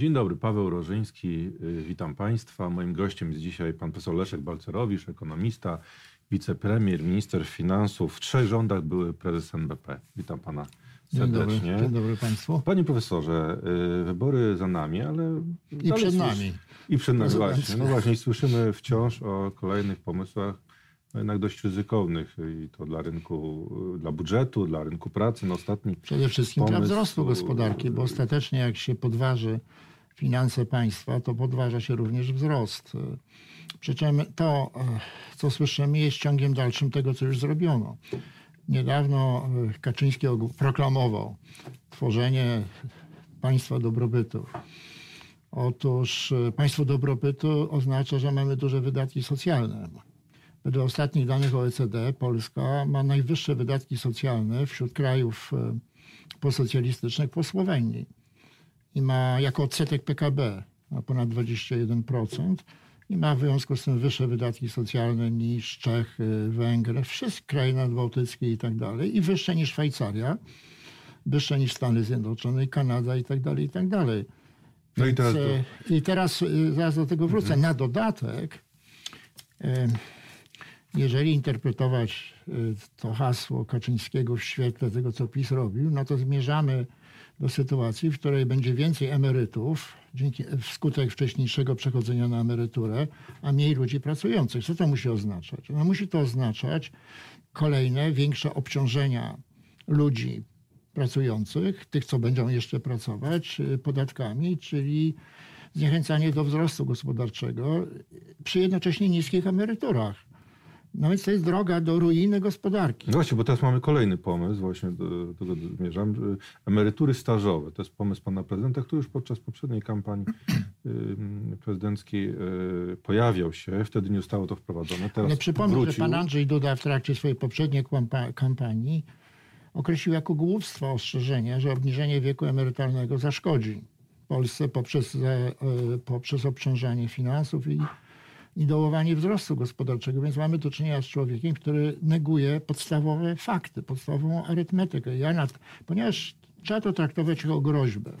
Dzień dobry, Paweł Rożyński, y, witam Państwa. Moim gościem jest dzisiaj pan profesor Leszek Balcerowicz, ekonomista, wicepremier, minister finansów. W trzech rządach były prezes NBP. Witam Pana serdecznie. Dzień dobry, dzień dobry Państwu. Panie profesorze, y, wybory za nami, ale... I przed nami. I przed nami, właśnie. No właśnie, słyszymy wciąż o kolejnych pomysłach no jednak dość ryzykownych i to dla rynku, dla budżetu, dla rynku pracy. No ostatni Przede wszystkim pomysł... dla wzrostu gospodarki, bo ostatecznie jak się podważy finanse państwa, to podważa się również wzrost. Przy czym to, co słyszymy, jest ciągiem dalszym tego, co już zrobiono. Niedawno Kaczyński proklamował tworzenie państwa dobrobytu. Otóż państwo dobrobytu oznacza, że mamy duże wydatki socjalne Wedle ostatnich danych OECD Polska ma najwyższe wydatki socjalne wśród krajów e, posocjalistycznych po Słowenii i ma jako odsetek PKB ma ponad 21% i ma w związku z tym wyższe wydatki socjalne niż Czechy, Węgry, wszystkie kraje nadbałtyckie i tak dalej i wyższe niż Szwajcaria, wyższe niż Stany Zjednoczone, Kanada i tak dalej, i tak dalej. No Więc, i teraz, to... i teraz e, zaraz do tego wrócę. Mhm. Na dodatek jeżeli interpretować y, to hasło Kaczyńskiego w świetle tego, co PiS robił, no to zmierzamy do sytuacji, w której będzie więcej emerytów dzięki, wskutek wcześniejszego przechodzenia na emeryturę, a mniej ludzi pracujących. Co to musi oznaczać? No musi to oznaczać kolejne większe obciążenia ludzi pracujących, tych, co będą jeszcze pracować, y, podatkami, czyli zniechęcanie do wzrostu gospodarczego przy jednocześnie niskich emeryturach. No więc to jest droga do ruiny gospodarki. No właśnie, bo teraz mamy kolejny pomysł, właśnie do, tego zmierzam. Emerytury stażowe. To jest pomysł pana prezydenta, który już podczas poprzedniej kampanii prezydenckiej y, pojawiał się. Wtedy nie zostało to wprowadzone. Teraz Ale przypomnę, wrócił. że pan Andrzej Duda w trakcie swojej poprzedniej kampanii określił jako głupstwo ostrzeżenie, że obniżenie wieku emerytalnego zaszkodzi Polsce poprzez, e, poprzez obciążanie finansów i i dołowanie wzrostu gospodarczego. Więc mamy do czynienia z człowiekiem, który neguje podstawowe fakty, podstawową arytmetykę. Ja nad, ponieważ trzeba to traktować jako groźbę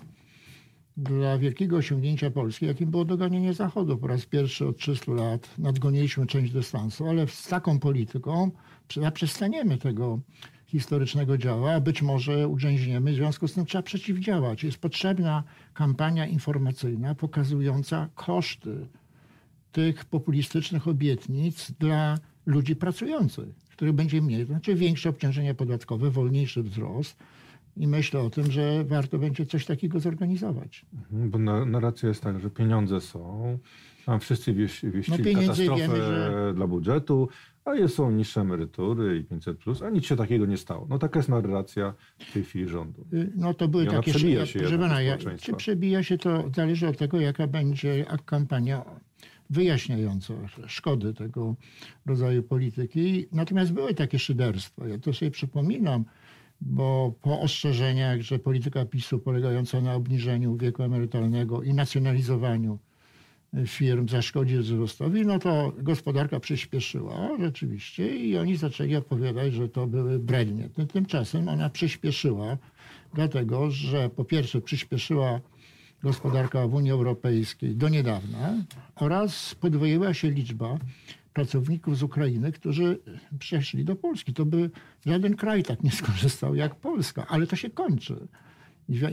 dla wielkiego osiągnięcia Polski, jakim było doganienie Zachodu. Po raz pierwszy od 300 lat nadgoniliśmy część dystansu, ale z taką polityką zaprzestaniemy tego historycznego działa, a być może urzęźniemy. W związku z tym trzeba przeciwdziałać. Jest potrzebna kampania informacyjna pokazująca koszty tych populistycznych obietnic dla ludzi pracujących, których będzie mniej, to znaczy większe obciążenia podatkowe, wolniejszy wzrost. I myślę o tym, że warto będzie coś takiego zorganizować. Mhm, bo narracja jest tak, że pieniądze są, tam wszyscy wieści, wieścili no katastrofę wiemy, że... dla budżetu, a jest, są niższe emerytury i 500+, plus, a nic się takiego nie stało. No taka jest narracja w tej chwili rządu. Y, no to były takie... Przebija się proszę pana, czy przebija się to, zależy od tego, jaka będzie kampania wyjaśniająco szkody tego rodzaju polityki. Natomiast były takie szyderstwa. Ja to sobie przypominam, bo po ostrzeżeniach, że polityka PiSu polegająca na obniżeniu wieku emerytalnego i nacjonalizowaniu firm zaszkodzi wzrostowi, no to gospodarka przyspieszyła rzeczywiście i oni zaczęli opowiadać, że to były brednie. Tymczasem ona przyspieszyła, dlatego że po pierwsze przyspieszyła gospodarka w Unii Europejskiej do niedawna oraz podwoiła się liczba pracowników z Ukrainy, którzy przeszli do Polski. To by żaden kraj tak nie skorzystał jak Polska, ale to się kończy.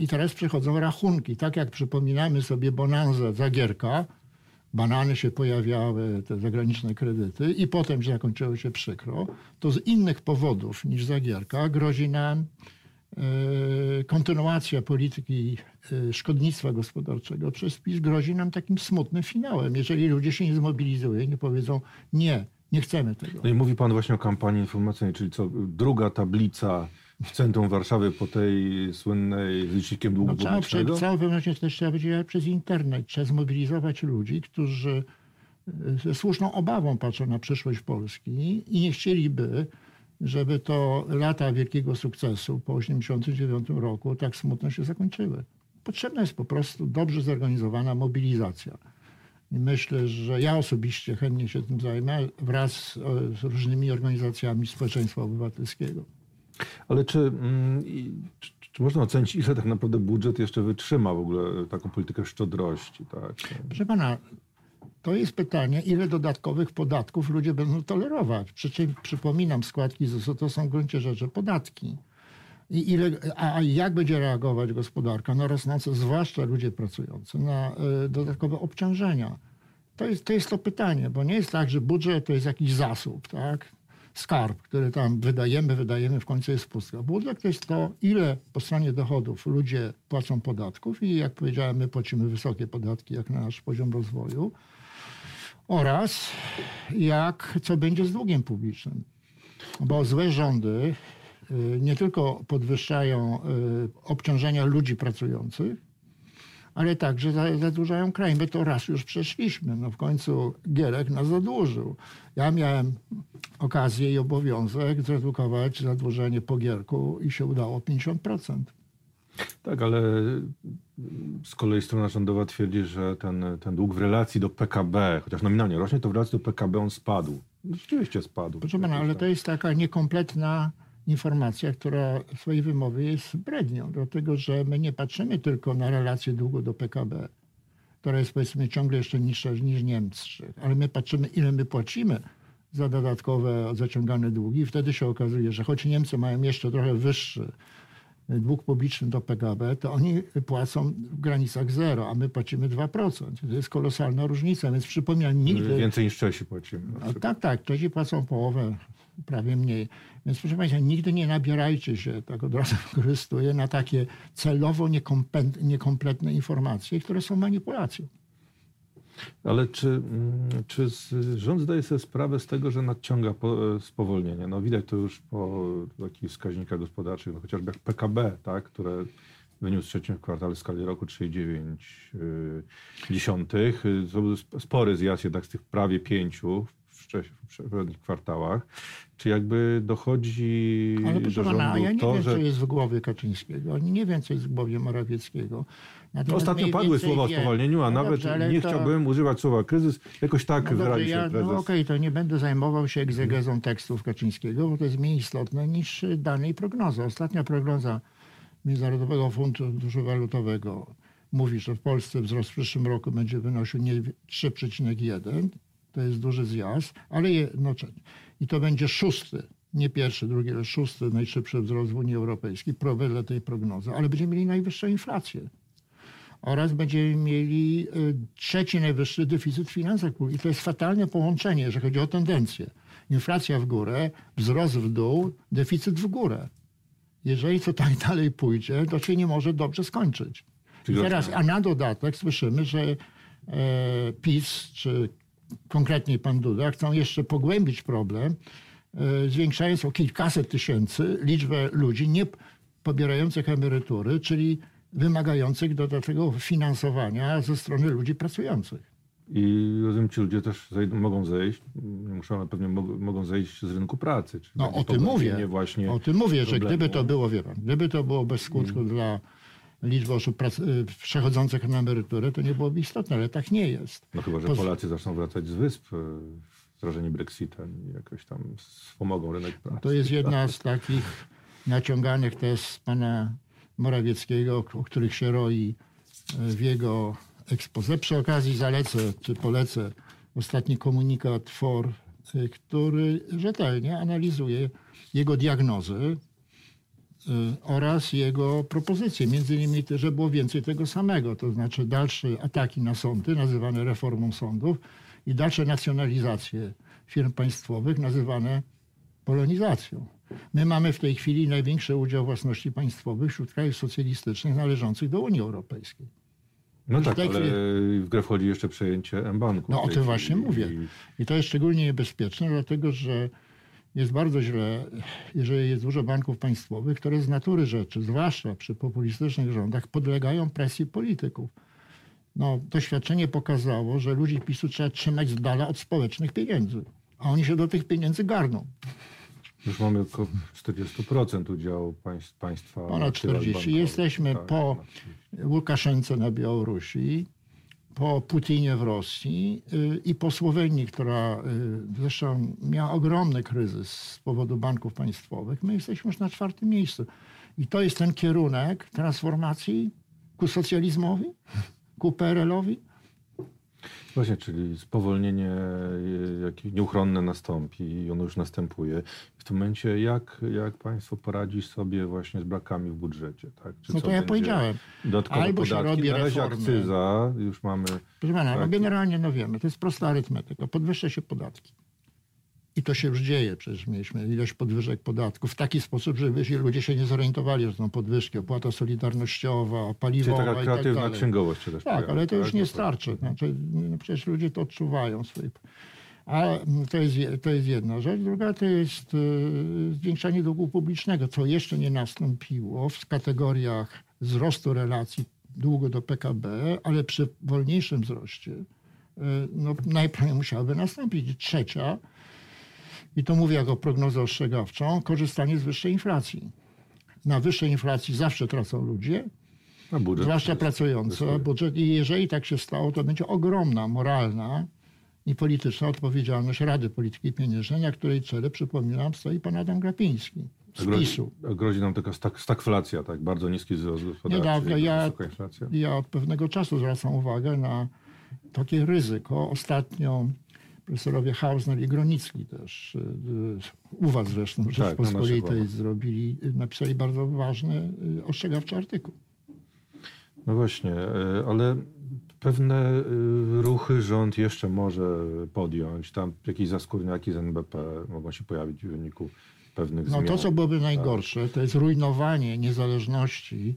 I teraz przechodzą rachunki. Tak jak przypominamy sobie bonanzę Zagierka, banany się pojawiały, te zagraniczne kredyty i potem zakończyły się przykro, to z innych powodów niż Zagierka grozi nam kontynuacja polityki e, szkodnictwa gospodarczego przez PiS grozi nam takim smutnym finałem, jeżeli ludzie się nie zmobilizują i nie powiedzą nie, nie chcemy tego. No i mówi pan właśnie o kampanii informacyjnej, czyli co, druga tablica w centrum Warszawy po tej słynnej z licznikiem długu no, publicznego? Całą pewnością też trzeba będzie przez internet. Trzeba zmobilizować ludzi, którzy e, ze słuszną obawą patrzą na przyszłość Polski i nie chcieliby żeby to lata wielkiego sukcesu po 1989 roku tak smutno się zakończyły. Potrzebna jest po prostu dobrze zorganizowana mobilizacja. I myślę, że ja osobiście chętnie się tym zajmę wraz z różnymi organizacjami społeczeństwa obywatelskiego. Ale czy, mm, czy Czy można ocenić, ile tak naprawdę budżet jeszcze wytrzyma w ogóle taką politykę szczodrości? Tak? Proszę pana, to jest pytanie, ile dodatkowych podatków ludzie będą tolerować. Przy czym przypominam, składki ZUS to są w gruncie rzeczy podatki. I ile, a jak będzie reagować gospodarka na rosnące, zwłaszcza ludzie pracujący, na y, dodatkowe obciążenia? To jest, to jest to pytanie, bo nie jest tak, że budżet to jest jakiś zasób, tak? skarb, który tam wydajemy, wydajemy, w końcu jest pustka. Budżet to jest to, ile po stronie dochodów ludzie płacą podatków i jak powiedziałem, my płacimy wysokie podatki jak na nasz poziom rozwoju oraz jak, co będzie z długiem publicznym. Bo złe rządy y, nie tylko podwyższają y, obciążenia ludzi pracujących, ale także zadłużają kraj. My to raz już przeszliśmy. No w końcu Gierek nas zadłużył. Ja miałem okazję i obowiązek zredukować zadłużenie po Gierku i się udało 50%. Tak, ale z kolei strona rządowa twierdzi, że ten, ten dług w relacji do PKB, chociaż nominalnie rośnie, to w relacji do PKB on spadł. Rzeczywiście spadł. Proszę pana, ale to jest taka niekompletna informacja, która w swojej wymowie jest brednią, dlatego że my nie patrzymy tylko na relację długu do PKB, która jest powiedzmy ciągle jeszcze niższa niż Niemcy, ale my patrzymy, ile my płacimy za dodatkowe zaciągane długi. Wtedy się okazuje, że choć Niemcy mają jeszcze trochę wyższy dług publiczny do PKB, to oni płacą w granicach zero, a my płacimy 2%. To jest kolosalna różnica, więc przypominam, nigdy... Więcej niż Czesi płacimy. tak, tak. Czesi płacą połowę, prawie mniej. Więc proszę Państwa, nigdy nie nabierajcie się, tak od razu wykorzystuję, na takie celowo niekompletne informacje, które są manipulacją. Ale czy, mm, czy rząd zdaje sobie sprawę z tego, że nadciąga spowolnienie? No widać to już po takich wskaźnikach gospodarczych, no chociażby jak PKB, tak, które wyniósł w trzecim kwartale w skali roku 3,9. To był spory zjazd jednak z tych prawie pięciu poprzednich kwartałach. Czy jakby dochodzi Ale do rządu pana, ja nie to, wiem, że... co jest w głowie Kaczyńskiego. Nie wiem, co jest w głowie Morawieckiego. Natomiast Ostatnio padły słowa o spowolnieniu, a no nawet dobrze, nie to... chciałbym używać słowa kryzys. Jakoś tak no wyraził ja, prezes. No okej, okay, to nie będę zajmował się egzegezą tekstów Kaczyńskiego, bo to jest mniej istotne niż dane i prognoza. Ostatnia prognoza Międzynarodowego Funduszu Walutowego mówi, że w Polsce wzrost w przyszłym roku będzie wynosił nie 3,1, to jest duży zjazd, ale jednocześnie. I to będzie szósty, nie pierwszy, drugi, ale szósty najszybszy wzrost w Unii Europejskiej, wedle tej prognozy, ale będziemy mieli najwyższą inflację. Oraz będziemy mieli y, trzeci najwyższy deficyt w finansach publicznych. I to jest fatalne połączenie, jeżeli chodzi o tendencję. Inflacja w górę, wzrost w dół, deficyt w górę. Jeżeli to tak dalej pójdzie, to się nie może dobrze skończyć. I teraz, a na dodatek słyszymy, że e, PiS czy konkretnie pan Duda, chcą jeszcze pogłębić problem, e, zwiększając o kilkaset tysięcy liczbę ludzi nie pobierających emerytury, czyli wymagających dodatkowego finansowania ze strony ludzi pracujących. I rozumiem, ci ludzie też mogą zejść, muszą, ale pewnie mogą, mogą zejść z rynku pracy. no o tym mówię. Właśnie o tym mówię, problemu. że gdyby to było, wie pan, gdyby to było bez skutku hmm. dla liczby osób y, przechodzących na emeryturę, to nie byłoby istotne, ale tak nie jest. No chyba, że Polacy zaczną wracać z wysp y, wrażeni Brexitem i jakoś tam wspomogą rynek pracy. To jest jedna z takich naciąganych tez pana Morawieckiego, o których się roi y, w jego ekspoze. Przy okazji zalecę, czy polecę ostatni komunikat FOR, który rzetelnie analizuje jego diagnozy, oraz jego propozycje, między innymi że było więcej tego samego, to znaczy dalsze ataki na sądy, nazywane reformą sądów i dalsze nacjonalizacje firm państwowych, nazywane polonizacją. My mamy w tej chwili największy udział własności państwowych wśród krajów socjalistycznych należących do Unii Europejskiej. No tak, ale chwili... w grę wchodzi jeszcze przejęcie M-Banku. No o tym właśnie mówię. I to jest szczególnie niebezpieczne, dlatego że jest bardzo źle, jeżeli jest dużo banków państwowych, które z natury rzeczy, zwłaszcza przy populistycznych rządach, podlegają presji polityków. No, doświadczenie pokazało, że ludzi PiSu trzeba trzymać z dala od społecznych pieniędzy, a oni się do tych pieniędzy garną. Już mamy około 40% udziału państw, państwa. Ponad 40. Jesteśmy tak, po Łukaszence na Białorusi, po Putinie w Rosji y, i po Słowenii, która y, zresztą miała ogromny kryzys z powodu banków państwowych, my jesteśmy już na czwartym miejscu. I to jest ten kierunek transformacji ku socjalizmowi, ku PRL-owi. Właśnie, czyli spowolnienie jakie nieuchronne nastąpi i ono już następuje. W tym momencie jak, jak państwo poradzić sobie właśnie z brakami w budżecie? Tak? Czy no to ja powiedziałem. Dodatkowe Albo podatki, się robi na razie reformy. akcyza, już mamy... Proszę pana, no tak? no generalnie no wiemy, to jest prosta arytmetyka. Podwyższa się podatki. I to się już dzieje. Przecież mieliśmy ilość podwyżek podatków w taki sposób, żeby ludzie się nie zorientowali, że są podwyżki, opłata solidarnościowa, paliwowa Czyli taka kreatywna tak księgowość się też Tak, pojawia, ale to już tak? nie starczy. Znaczy, no przecież ludzie to odczuwają. Swoje... A to jest, to jest jedna rzecz. Druga to jest y, zwiększanie długu publicznego, co jeszcze nie nastąpiło w kategoriach wzrostu relacji długu do PKB, ale przy wolniejszym wzroście y, no, najpierw musiałaby nastąpić. Trzecia, i to mówię jako prognozę ostrzegawczą, korzystanie z wyższej inflacji. Na wyższej inflacji zawsze tracą ludzie, zwłaszcza pracujący. Budżet, I jeżeli tak się stało, to będzie ogromna moralna i polityczna odpowiedzialność Rady Polityki Pieniężnej, na której czele, przypominam, stoi pan Adam Grapiński z grozi, PiSu. Grozi nam taka stak, stagflacja, tak? Bardzo niski wzrost gospodarczy. Niedawno ja, ja od pewnego czasu zwracam uwagę na takie ryzyko. Ostatnio profesorowie Hausner i Gronicki też, y, y, u was zresztą, w Rzeczpospolitej tak, zrobili, napisali bardzo ważny, y, ostrzegawczy artykuł. No właśnie, ale pewne ruchy rząd jeszcze może podjąć. Tam jakieś zaskórniaki z NBP mogą się pojawić w wyniku pewnych no, zmian. No to, co byłoby najgorsze, to jest rujnowanie niezależności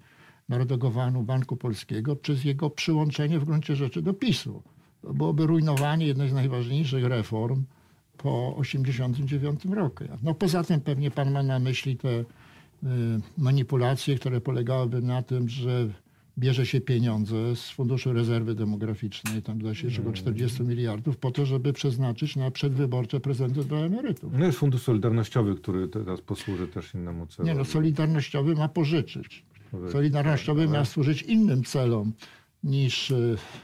Narodowego Banku Polskiego przez jego przyłączenie w gruncie rzeczy do PiSu byłoby rujnowanie jednej z najważniejszych reform po 1989 roku. No poza tym pewnie pan ma na myśli te y, manipulacje, które polegałyby na tym, że bierze się pieniądze z Funduszu Rezerwy Demograficznej, tam da się około 40 miliardów, po to, żeby przeznaczyć na przedwyborcze prezenty dla emerytów. No jest Fundusz Solidarnościowy, który teraz posłuży też innemu celowi. Nie no, Solidarnościowy ma pożyczyć. Solidarnościowy ma służyć innym celom niż e,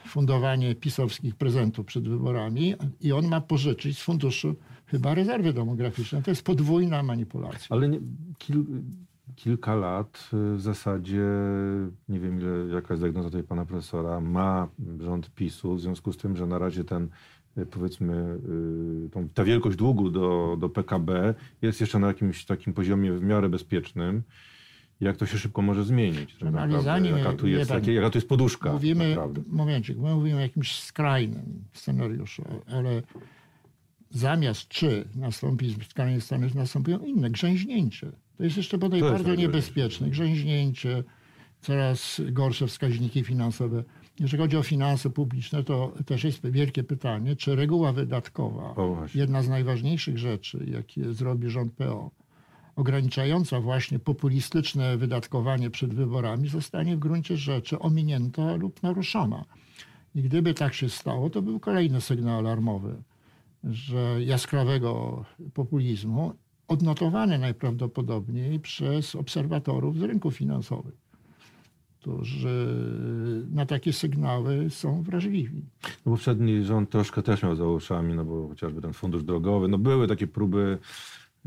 fundowanie pisowskich prezentów przed wyborami i on ma pożyczyć z funduszu chyba rezerwy demograficznej. To jest podwójna manipulacja. Ale nie, kil, kilka lat e, w zasadzie, nie wiem ile, jaka jest diagnoza tutaj pana profesora, ma rząd PiSu w związku z tym, że na razie ten e, powiedzmy tą, ta wielkość długu do, do PKB jest jeszcze na jakimś takim poziomie w miarę bezpiecznym jak to się szybko może zmienić. Tak ale zanim, jaka, tu jest, pan, jaka tu jest poduszka. Mówimy, naprawdę. momencik, my mówimy o jakimś skrajnym scenariuszu, ale zamiast czy nastąpi spotkanie Stanów, nastąpią inne, grzęźnięcie. To jest jeszcze bodaj to bardzo niebezpieczne. Grzęźnięcie, coraz gorsze wskaźniki finansowe. Jeżeli chodzi o finanse publiczne, to też jest wielkie pytanie, czy reguła wydatkowa, jedna z najważniejszych rzeczy, jakie zrobi rząd PO, ograniczająca właśnie populistyczne wydatkowanie przed wyborami zostanie w gruncie rzeczy ominięta lub naruszona. I gdyby tak się stało, to był kolejny sygnał alarmowy, że jaskrawego populizmu odnotowany najprawdopodobniej przez obserwatorów z rynków finansowych, którzy na takie sygnały są wrażliwi. No poprzedni rząd troszkę też miał za uszami, no bo chociażby ten fundusz drogowy, no były takie próby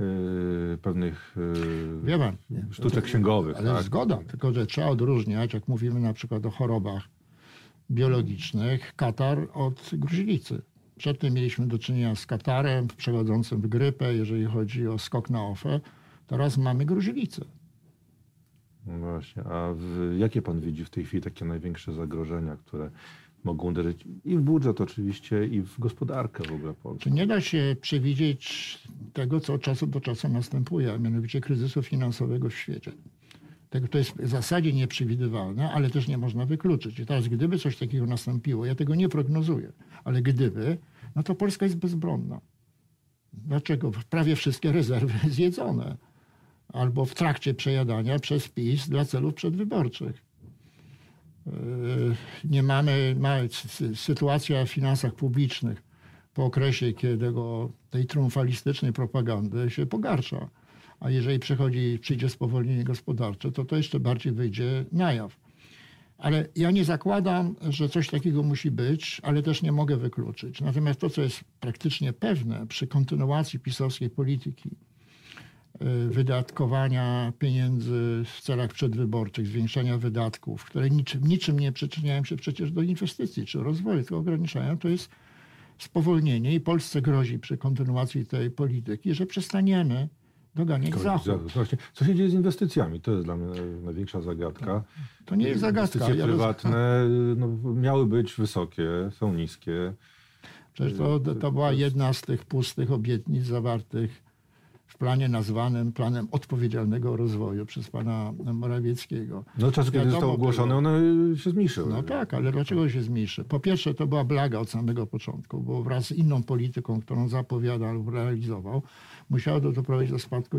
Yy, pewnych yy, Wie pan, sztuczek księgowych. Ale tak? zgoda, tylko że trzeba odróżniać, jak mówimy na przykład o chorobach biologicznych, katar od gruźlicy. Przedtem mieliśmy do czynienia z katarem przechodzącym w grypę, jeżeli chodzi o skok na ofę. Teraz mamy gruźlicę. No właśnie, a w, jakie pan widzi w tej chwili takie największe zagrożenia, które mogą uderzyć i w budżet oczywiście, i w gospodarkę w ogóle Polski. Czy nie da się przewidzieć tego, co od czasu do czasu następuje, a mianowicie kryzysu finansowego w świecie? Tego to jest w zasadzie nieprzewidywalne, ale też nie można wykluczyć. I teraz, gdyby coś takiego nastąpiło, ja tego nie prognozuję, ale gdyby, no to Polska jest bezbronna. Dlaczego? Prawie wszystkie rezerwy zjedzone albo w trakcie przejadania przez PiS dla celów przedwyborczych. Yy, nie mamy, ma, sytuacja w finansach publicznych po okresie, kiedy go, tej triumfalistycznej propagandy się pogarsza. A jeżeli przychodzi, przyjdzie spowolnienie gospodarcze, to to jeszcze bardziej wyjdzie na jaw. Ale ja nie zakładam, że coś takiego musi być, ale też nie mogę wykluczyć. Natomiast to, co jest praktycznie pewne przy kontynuacji pisowskiej polityki, wydatkowania pieniędzy w celach przedwyborczych, zwiększania wydatków, które niczym, niczym nie przyczyniają się przecież do inwestycji czy rozwoju, tylko ograniczają, to jest spowolnienie i Polsce grozi przy kontynuacji tej polityki, że przestaniemy doganiać Zachód. Właśnie. Co się dzieje z inwestycjami? To jest dla mnie największa zagadka. To nie jest zagadka. Inwestycje prywatne no, miały być wysokie, są niskie. Przecież to, to była jedna z tych pustych obietnic zawartych planie nazwanym planem odpowiedzialnego rozwoju przez pana Morawieckiego. No czas, kiedy został ogłoszony, one się zmniejszyły. No tak, ale dlaczego się zmniejszy? Po pierwsze, to była blaga od samego początku, bo wraz z inną polityką, którą zapowiadał lub realizował, musiało to doprowadzić do spadku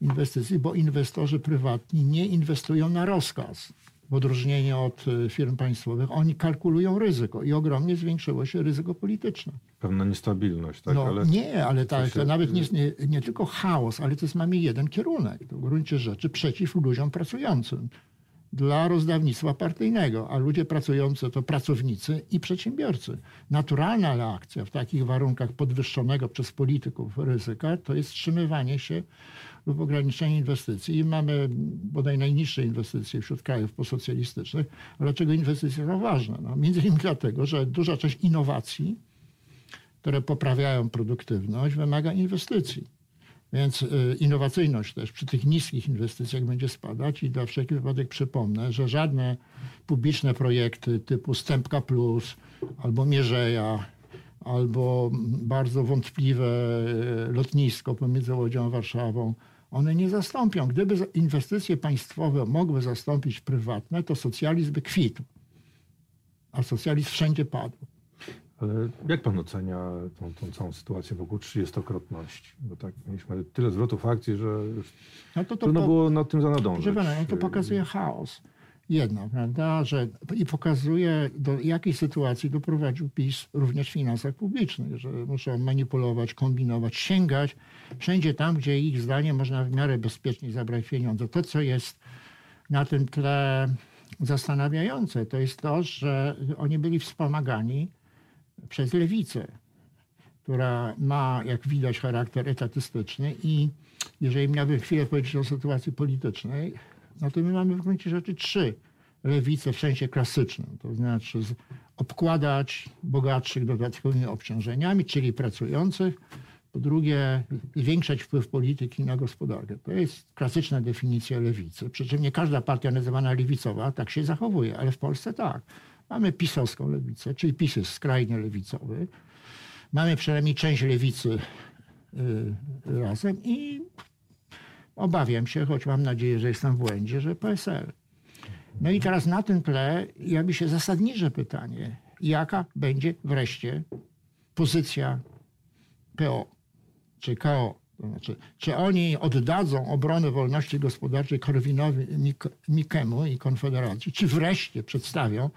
inwestycji, bo inwestorzy prywatni nie inwestują na rozkaz w odróżnieniu od y, firm państwowych, oni kalkulują ryzyko i ogromnie zwiększyło się ryzyko polityczne. Pewna niestabilność, tak? No, ale nie, ale tak, to nawet nie, nie, nie tylko chaos, ale to jest mamy jeden kierunek. To w gruncie rzeczy przeciw ludziom pracującym dla rozdawnictwa partyjnego, a ludzie pracujący to pracownicy i przedsiębiorcy. Naturalna reakcja w takich warunkach podwyższonego przez polityków ryzyka to jest wstrzymywanie się lub ograniczenie inwestycji. I mamy bodaj najniższe inwestycje wśród krajów posocjalistycznych. Dlaczego inwestycje są ważne? No, między innymi dlatego, że duża część innowacji, które poprawiają produktywność, wymaga inwestycji. Więc y, innowacyjność też przy tych niskich inwestycjach będzie spadać i dla wszelki wypadek przypomnę, że żadne publiczne projekty typu Stępka Plus albo Mierzeja albo bardzo wątpliwe y, lotnisko pomiędzy Łodzią a Warszawą, one nie zastąpią. Gdyby inwestycje państwowe mogły zastąpić prywatne, to socjalizm by kwitł. A socjalizm wszędzie padł. Ale jak pan ocenia tą, tą całą sytuację wokół trzydziestokrotności? Bo tak mieliśmy tyle zwrotów akcji, że no to, to trudno po, było nad tym zanadążyć. Proszę no to pokazuje chaos. Jedno, prawda, że i pokazuje, do jakiej sytuacji doprowadził PiS również w finansach publicznych, że muszą manipulować, kombinować, sięgać wszędzie tam, gdzie ich zdaniem można w miarę bezpiecznie zabrać pieniądze. To, co jest na tym tle zastanawiające, to jest to, że oni byli wspomagani przez lewicę, która ma, jak widać, charakter etatystyczny i jeżeli miałbym chwilę powiedzieć o sytuacji politycznej, no to my mamy w gruncie rzeczy trzy lewice w sensie klasycznym, to znaczy obkładać bogatszych dodatkowymi obciążeniami, czyli pracujących, po drugie zwiększać wpływ polityki na gospodarkę. To jest klasyczna definicja lewicy, przy czym nie każda partia nazywana lewicowa tak się zachowuje, ale w Polsce tak. Mamy pisowską lewicę, czyli PiS jest skrajnie lewicowy. Mamy przynajmniej część lewicy y, razem i obawiam się, choć mam nadzieję, że jestem w błędzie, że PSL. No i teraz na tym tle jakby się zasadnicze pytanie, jaka będzie wreszcie pozycja PO czy KO. To znaczy, czy oni oddadzą obronę wolności gospodarczej Korwinowi Mikemu i Konfederacji, czy wreszcie przedstawią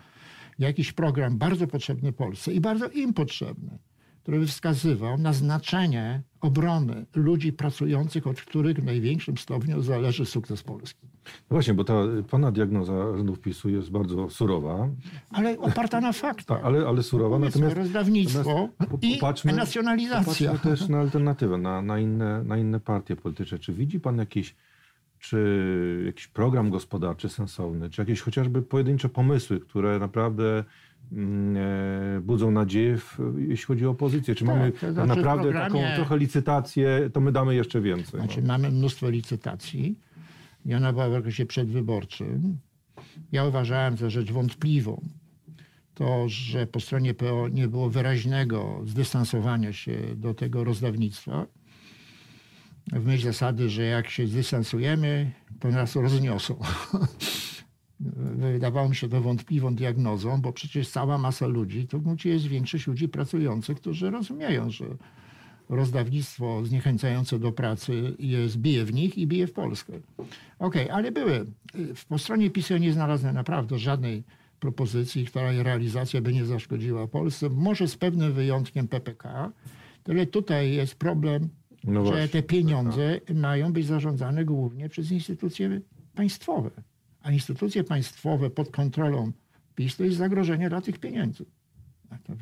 jakiś program bardzo potrzebny Polsce i bardzo im potrzebny, który by wskazywał na znaczenie obrony ludzi pracujących, od których w największym stopniu zależy sukces Polski. No właśnie, bo ta pana diagnoza rządów PiSu jest bardzo surowa. Ale oparta na faktach. Ta, ale, ale surowa. Natomiast rozdawnictwo i popatrzmy, nacjonalizacja. Popatrzmy też na alternatywę, na, na, inne, na inne partie polityczne. Czy widzi pan jakieś czy jakiś program gospodarczy sensowny, czy jakieś chociażby pojedyncze pomysły, które naprawdę mm, e, budzą nadzieję, w, jeśli chodzi o opozycję. Czy tak, mamy to znaczy naprawdę programie... taką trochę licytację, to my damy jeszcze więcej. Znaczy no. mamy mnóstwo licytacji i ona była w okresie przedwyborczym. Ja uważałem za rzecz wątpliwą to, że po stronie PO nie było wyraźnego zdystansowania się do tego rozdawnictwa w myśl zasady, że jak się zdystansujemy, to nas rozniosą. Wydawało mi się to wątpliwą diagnozą, bo przecież cała masa ludzi, to gdzie jest większość ludzi pracujących, którzy rozumieją, że rozdawnictwo zniechęcające do pracy jest, bije w nich i bije w Polskę. Okej, okay, ale były. Po stronie PiSu nie znalazłem naprawdę żadnej propozycji, której realizacja by nie zaszkodziła Polsce. Może z pewnym wyjątkiem PPK, tyle tutaj jest problem no że te pieniądze mają być zarządzane głównie przez instytucje państwowe. A instytucje państwowe pod kontrolą PiS to jest zagrożenie dla tych pieniędzy.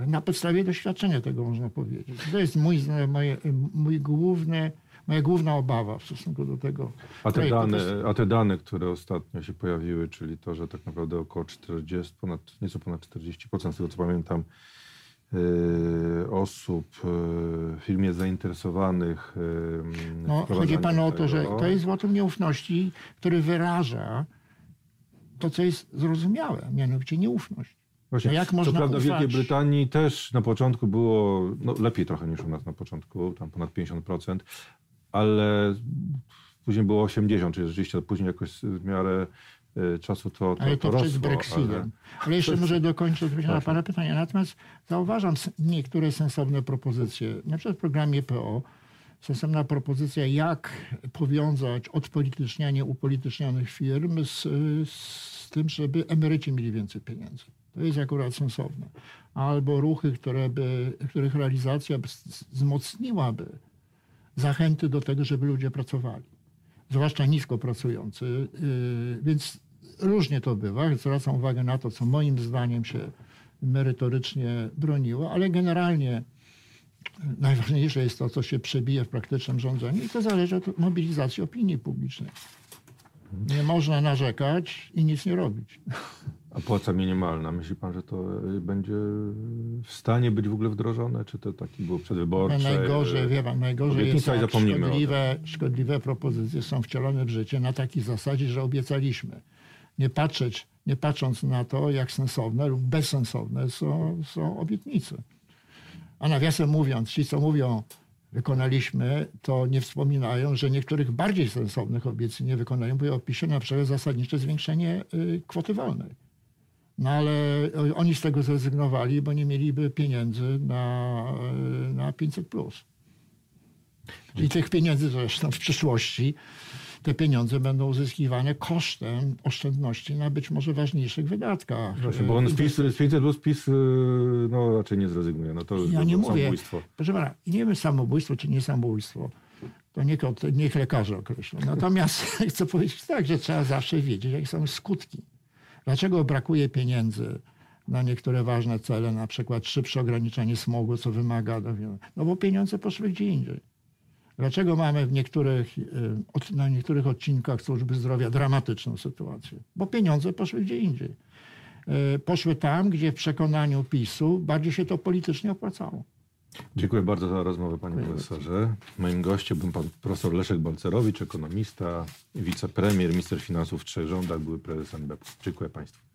Na podstawie doświadczenia tego można powiedzieć. To jest mój, mój, mój główny, moja główna obawa w stosunku do tego. A te, dane, jest... a te dane, które ostatnio się pojawiły, czyli to, że tak naprawdę około 40, ponad, nieco ponad 40%, z tego co pamiętam, osób yy, w firmie zainteresowanych. Yy, no, chodzi panu o to, że to jest wotum nieufności, który wyraża to, co jest zrozumiałe, mianowicie nieufność. Właśnie, no jak można co prawda ufać? w Wielkiej Brytanii też na początku było no, lepiej trochę niż u nas na początku, tam ponad 50%, ale później było 80, czyli rzeczywiście później jakoś w miarę y, czasu to, to Ale to, to przez Brexitem. Ale, ale jeszcze może dokończę odpowiedź na parę pytań. Natomiast zauważam niektóre sensowne propozycje. Na przykład w programie PO sensowna propozycja, jak powiązać odpolitycznianie upolitycznionych firm z, z tym, żeby emeryci mieli więcej pieniędzy. To jest akurat sensowne. Albo ruchy, które by, których realizacja wzmocniłaby zachęty do tego, żeby ludzie pracowali. Zwłaszcza nisko pracujący. Yy, więc różnie to bywa. Zwracam uwagę na to, co moim zdaniem się merytorycznie broniło, ale generalnie najważniejsze jest to, co się przebije w praktycznym rządzeniu i to zależy od mobilizacji opinii publicznej. Nie można narzekać i nic nie robić. A płaca minimalna, myśli pan, że to y, będzie w stanie być w ogóle wdrożone? Czy to taki był przedwyborcze? No najgorzej, wie pan, najgorzej jest, jak szkodliwe, szkodliwe propozycje są wcielone w życie na takiej zasadzie, że obiecaliśmy. Nie, patrzeć, nie patrząc na to, jak sensowne lub bezsensowne są, są obietnice. A nawiasem mówiąc, ci, co mówią, wykonaliśmy, to nie wspominają, że niektórych bardziej sensownych obietnic nie wykonają, bo ja na przykład zasadnicze zwiększenie y, kwoty wolnej. No ale oni z tego zrezygnowali, bo nie mieliby pieniędzy na, na 500. Plus. I tych pieniędzy zresztą w przyszłości te pieniądze będą uzyskiwane kosztem oszczędności na być może ważniejszych wydatkach. Właśnie, bo on PiS, z 500 plus PiS no, raczej nie zrezygnuje. No to ja nie mówię, samobójstwo. Proszę pana, nie wiem samobójstwo czy nie samobójstwo. To niech, niech lekarze określą. Natomiast chcę powiedzieć tak, że trzeba zawsze wiedzieć, jakie są skutki Dlaczego brakuje pieniędzy na niektóre ważne cele, na przykład szybsze ograniczenie smogu, co wymaga... No bo pieniądze poszły gdzie indziej. Dlaczego mamy w niektórych, y, na niektórych odcinkach służby zdrowia dramatyczną sytuację? Bo pieniądze poszły gdzie indziej. Y, poszły tam, gdzie w przekonaniu PiSu bardziej się to politycznie opłacało. Dziękuję bardzo za rozmowę, panie Dziękuję profesorze. Bardzo. Moim gościem był pan profesor Leszek Balcerowicz, ekonomista, wicepremier, minister finansów w trzech rządach, były prezes NBP. Dziękuję państwu.